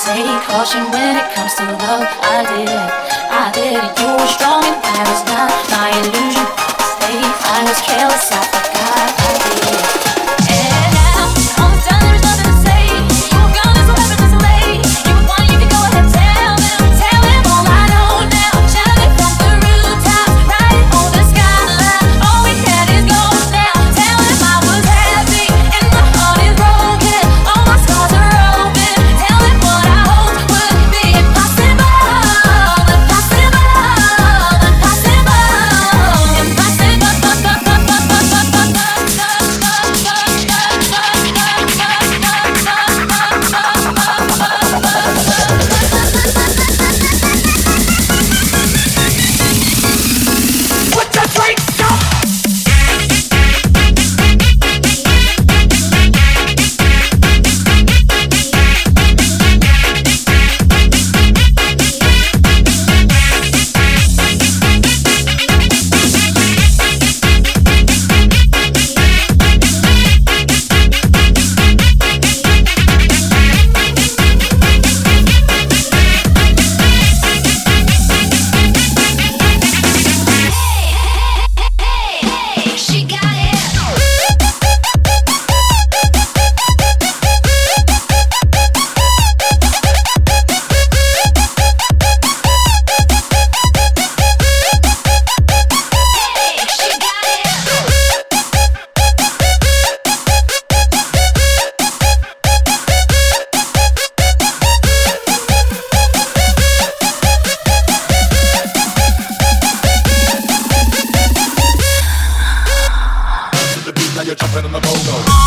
Take caution when it comes to love. I did it, I did it. You were strong and I was you're jumping in the pogo.